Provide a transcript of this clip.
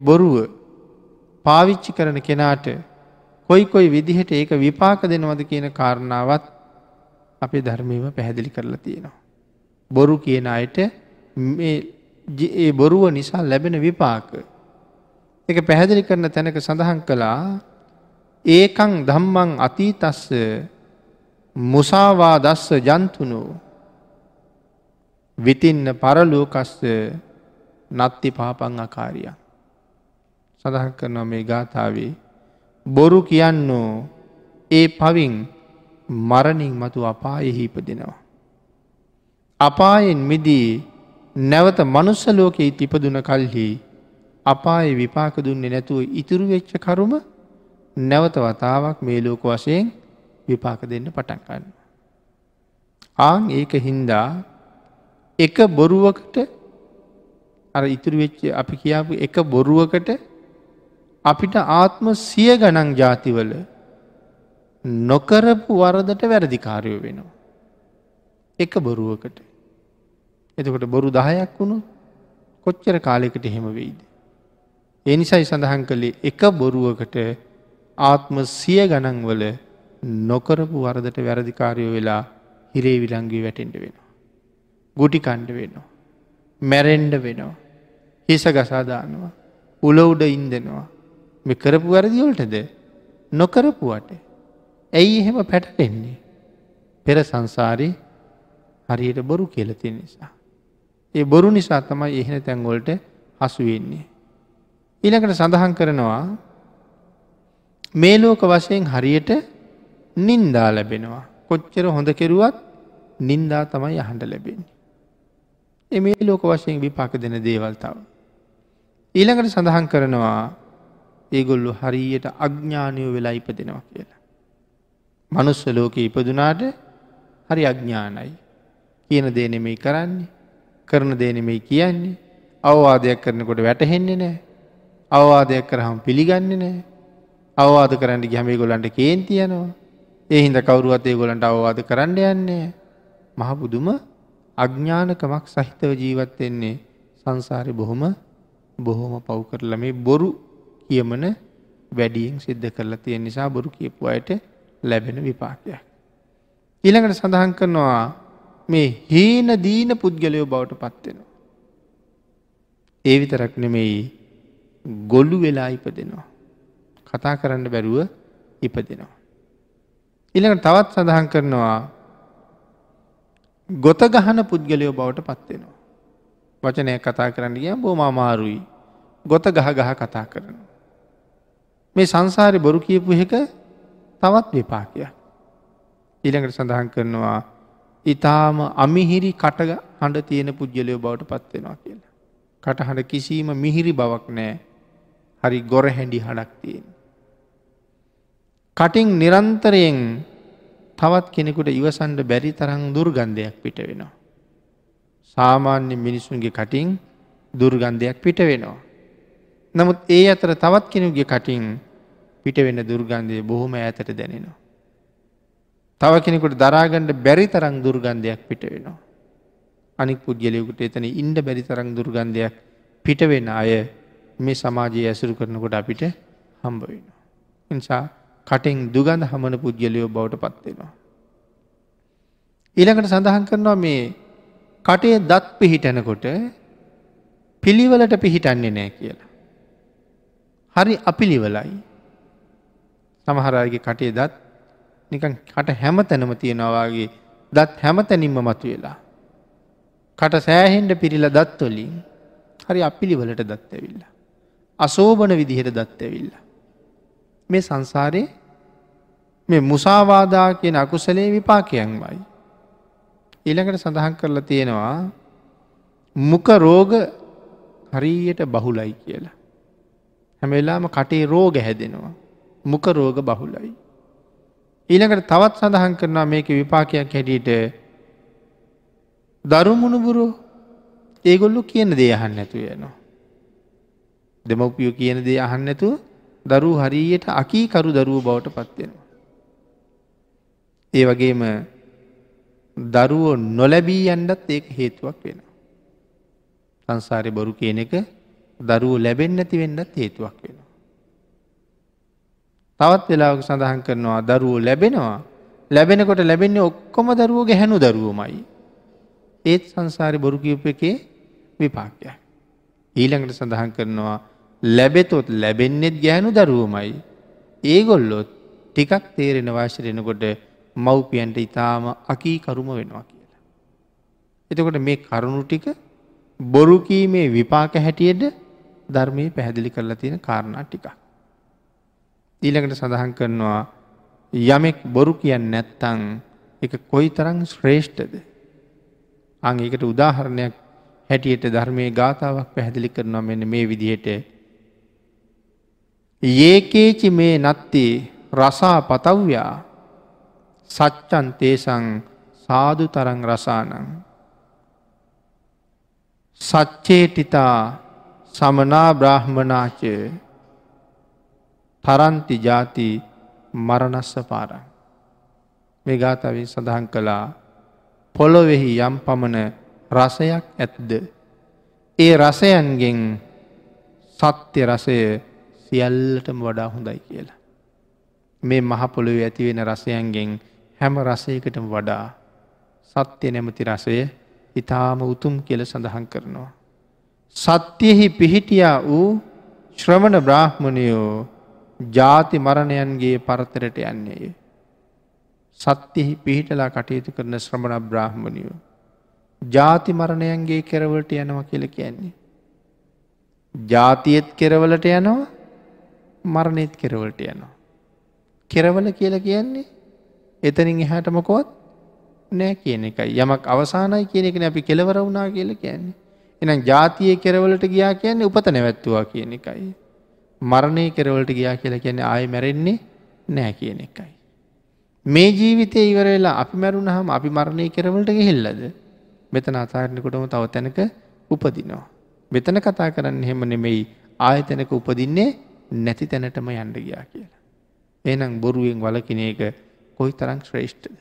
බොරුව පාවිච්චි කරන කෙනාට කොයි කොයි විදිහට ඒක විපාක දෙනවද කියන කාරණාවත් අපේ ධර්මීම පැහැදිලි කරලා තියෙනවා. බොරු කියන අයට ඒ බොරුව නිසා ලැබෙන විපාක. එක පැහැදිලි කරන තැනක සඳහන් කළා ඒකං දම්මං අතීතස්ස මුසාවා දස්ස ජන්තුනු විතින්න පරලෝකස්ස නත්ති පාපං අකාරිය. සඳහන් කරනවා මේ ගාථාවේ බොරු කියන්නෝ ඒ පවින් මරණින් මතු අපායෙහි ඉපදෙනවා. අපායෙන් මිදී නැවත මනුස්සලෝකෙයි තිපදුන කල්හි අපාය විපාක දුන්නේ නැතුව ඉතුරු වෙච්ච කරුම නැවත වතාවක් මේ ලෝක වශයෙන් විපාක දෙන්න පටන්ගන්න. ආං ඒක හින්දා එක බොරුවකට අර ඉතුරු වෙච්ච අපි කියාපු එක බොරුවකට අපිට ආත්ම සිය ගණන් ජාතිවල නොකරපු වරදට වැරදිකාරයෝ වෙනවා. එක බොරුවකට. එතකොට බොරු දහයක් වුණු කොච්චර කාලෙකට හෙම වෙයිද. ඒ නිසයි සඳහන් කළේ එක බොරුවකට ආත්ම සිය ගණන්වල නොකරපු වරදට වැරදිකාරයෝ වෙලා හිරේ විලංගී වැටෙන්ට වෙනවා. ගුටි කණ්ඩ වෙනවා. මැරෙන්ඩ වෙනවා. හිස ගසාදානවා. උලවුඩ ඉන්දෙනවා. මෙ කරපු වැරදිවලටද නොකරපුවට. ඇයි එහෙම පැටටෙන්නේ. පෙර සංසාරී හරියට බොරු කියලති නිසා. ඒ බොරු නිසා තමයි එහෙන තැන්වොල්ට හසුවෙන්නේ. ඊළඟට සඳහන් කරනවා මේ ලෝක වශයෙන් හරියට නින්දා ලැබෙනවා. කොච්චර හොඳ කෙරුවත් නින්දා තමයි අහන්ඩ ලැබෙන්නේ. එමේ ලෝක වශයෙන් විපාක දෙන දේවල්තාව. ඊළඟට සඳහන් කරනවා ඒගොල්ලු හරියට අඥ්ඥානයෝ වෙලා ඉපදෙනවා කියලා. මනුස්ස ලෝක ඉපදුනාට හරි අඥ්ඥානයි. කියන දේනෙමයි කරන්නේ කරන දේනෙමයි කියන්නේ අවවාදයක් කරනකොට වැටහෙන්නේ නෑ අවවාදයක් කරහම් පිළිගන්නේ නෑ අවවාද කරන්න ගැමේ ගොලන්ට කේන්ති යනවා ඒ හින්ද කවරුවත් ඒ ගොලන්ට අවවාද කරන්න යන්නේ මහබුදුම අඥ්ඥානකමක් සහිතව ජීවත්වෙන්නේ සංසාරය බොහොම බොහොම පව් කරල මේ බොරු කියමන වැඩියෙන් සිද්ධ කරලා තියෙන නිසා බොරු කියපු අයට ලැබෙන විපාකයක්. ඊළඟට සඳහන් කරනවා මේ හීන දීන පුද්ගලයෝ බවට පත්වෙනවා. ඒ විතරක් නෙමෙයි ගොල්ලු වෙලා ඉපදෙනවා. කතා කරන්න බැරුව ඉපදෙනවා. ඉළඟ තවත් සඳහන් කරනවා ගොත ගහන පුද්ගලයෝ බවට පත්වෙනවා. වචනය කතා කරන්න ගිය බෝම අමාරුයි ගොත ගහ ගහ කතා කරන. මේ සංසාරය බොරු කියපු එක තවත් විපාකයක්. ඊළඟට සඳහන් කරනවා ඉතාම අමිහිරි කටග හඬ තියෙන පුද්ගලයෝ බවට පත්වෙනවා කියලා. කටහඬ කිසිීම මිහිරි බවක් නෑ හරි ගොර හැඩි හඩක් තියෙන. කටින් නිරන්තරයෙන් තවත් කෙනෙකුට ඉවසන්ඩ බැරි තරං දුර්ගන්ධයක් පිට වෙනවා. සාමාන්‍ය මිනිසුන්ගේ කටින් දුර්ගන්ධයක් පිට වෙනවා. නමුත් ඒ අතර තවත් කෙනුගේ කටින් පිට වෙන දුර්ගන්ධය බොහොම ඇතට දැනෙනවා. තව කෙනෙකුට දරාගණ්ඩ බැරි තරං දුර්ගන්ධයක් පිට වෙනවා. අනික් පුද්ගලයකුට එතන ඉන්ඩ බැරි තරං දුර්ගන්ධයක් පිට වෙන අය මේ සමාජයේ ඇසුරු කරනකොට අපිට හම්බ වෙන. නිසා කටෙන් දුගඳ හමන පුද්ගලයෝ බවට පත්වෙනවා. ඊළඟට සඳහන් කරනවා මේ කටේ දත් පිහිටනකොට පිළිවලට පිහිටන්නේ නෑ කියලා. හරි අපිලිවලයි. සමහරගේ කටේ දත් නිකන් කට හැම තැනම තියෙනවාගේ දත් හැම තැනින්ම මතු වෙලා. කට සෑහෙන්ඩ පිරිල දත්වොලින් හරි අපිළිවලට දත් ඇවිල්ල. අසෝභන විදිහට දත් ඇවිල්ල. මේ සංසාරයේ මේ මුසාවාදා කියන අකුසලේ විපාකයන්වයි. ඊළඟට සඳහන් කරලා තියෙනවා මුක රෝග හරියට බහුලයි කියලා. හැමවෙලාම කටේ රෝග හැදෙනවා. මුක රෝග බහුලයි. ඊළඟට තවත් සඳහන් කරනවා මේක විපාකයක් හැටියට දරුමුණුබුරු ඒගොල්ලු කියන දේ අහන්න නැතු යනවා. දෙමවපියෝ කියන දේ අහන්න නැතුව දරු හරියට අකීකරු දරුව බවට පත්වෙනවා. ඒ වගේම දරුවෝ නොලැබී යන්ඩත් ඒක හේතුවක් වෙන. සංසාරය බොරු කියන එක දරුවෝ ලැබෙන් නැති වෙන්නත් හේතුවක් වෙනවා. තවත් වෙලාවක සඳහන් කරනවා දරුවෝ ලැබෙනවා ලැබෙනකොට ලැබෙන්නේ ඔක්කොම දරුවෝ ගැහැනු දරුවමයි. ඒත් සංසාරි බොරු කියප එකේ විපාක්යක්. ඊළඟට සඳහන් කරනවා ලැබෙතොත් ලැබෙන්නෙත් ගෑනු දරුවමයි. ඒගොල්ලොත් ටිකක් තේරෙන වාශරෙනකොට මව්පියන්ට ඉතාම අකී කරුම වෙනවා කියලා. එතකොට මේ කරුණු ටික බොරුකීමේ විපාක හැටියට ධර්මය පැහැදිලි කරලා තියෙන කාරණා ටිකක්. ඊළඟට සඳහන් කරනවා යමෙක් බොරු කියන්න නැත්තං එක කොයි තරං ශ්‍රේෂ්ඨද. අං එකට උදාහරණයක් හැටියට ධර්මය ගාථාවක් පැහැදිලි කරනවා මෙන්න මේ විදිහට. ඒකේචි මේ නත්තේ රසා පතව්‍යා සච්චන් තේසං සාදු තරං රසානං. සච්චේටිතා සමනා බ්‍රාහ්මනාචය තරන්ති ජාති මරණස්ස පාරං. මේ ගාතවින් සඳහන් කළා පොළොවෙහි යම් පමණ රසයක් ඇත්ද. ඒ රසයන්ගෙන් සත්‍ය රසය සියල්ලටම වඩා හොඳයි කියලා. මේ මහපොළොව ඇතිවෙන රසයන්ගෙන් හැම රසයකටම වඩා සත්‍යය නැමති රසය ඉතාම උතුම් කියල සඳහන් කරනවා. සත්‍යයෙහි පිහිටියා වූ ශ්‍රමණ බ්‍රාහ්මණයෝ ජාති මරණයන්ගේ පරතරට යන්නේය. සත්‍යයෙහි පිහිටලා කටයුතු කරන ශ්‍රමණ බ්‍රාහ්මණයෝ. ජාති මරණයන්ගේ කෙරවලට යනවා කියල කියන්නේ. ජාතියත් කෙරවලට යනවා මරණයත් කෙරවලට යනවා. කෙරවල කියල කියන්නේ එතනින් එහාට මොකොත් නෑ කියන එකයි යමක් අවසානයි කියන එකන අපි කෙලවර වුණා කියල කියන්නේ. එනම් ජාතිය කෙරවලට ගියා කියන්නේ උපත නැවැත්තුවා කියන එකයි. මරණය කෙරවලට ගියා කියලා කියන්නේ ආය මැරෙන්නේ නෑ කියන එකයි. මේ ජීවිතය ඉවර වෙලා අපි මැරුණ හම අපි මරණය කෙරවලට ගෙහෙල්ලද මෙතන අතාරණකොටම තව තැනක උපදිනවා. මෙතන කතා කරන්න හෙම නෙමෙයි ආයතනක උපදින්නේ නැති තැනටම යන්ඩ ගියා කියලා. එනම් බොරුවෙන් වලකින එක කොයි තරං ශ්‍රේෂ්ඨද.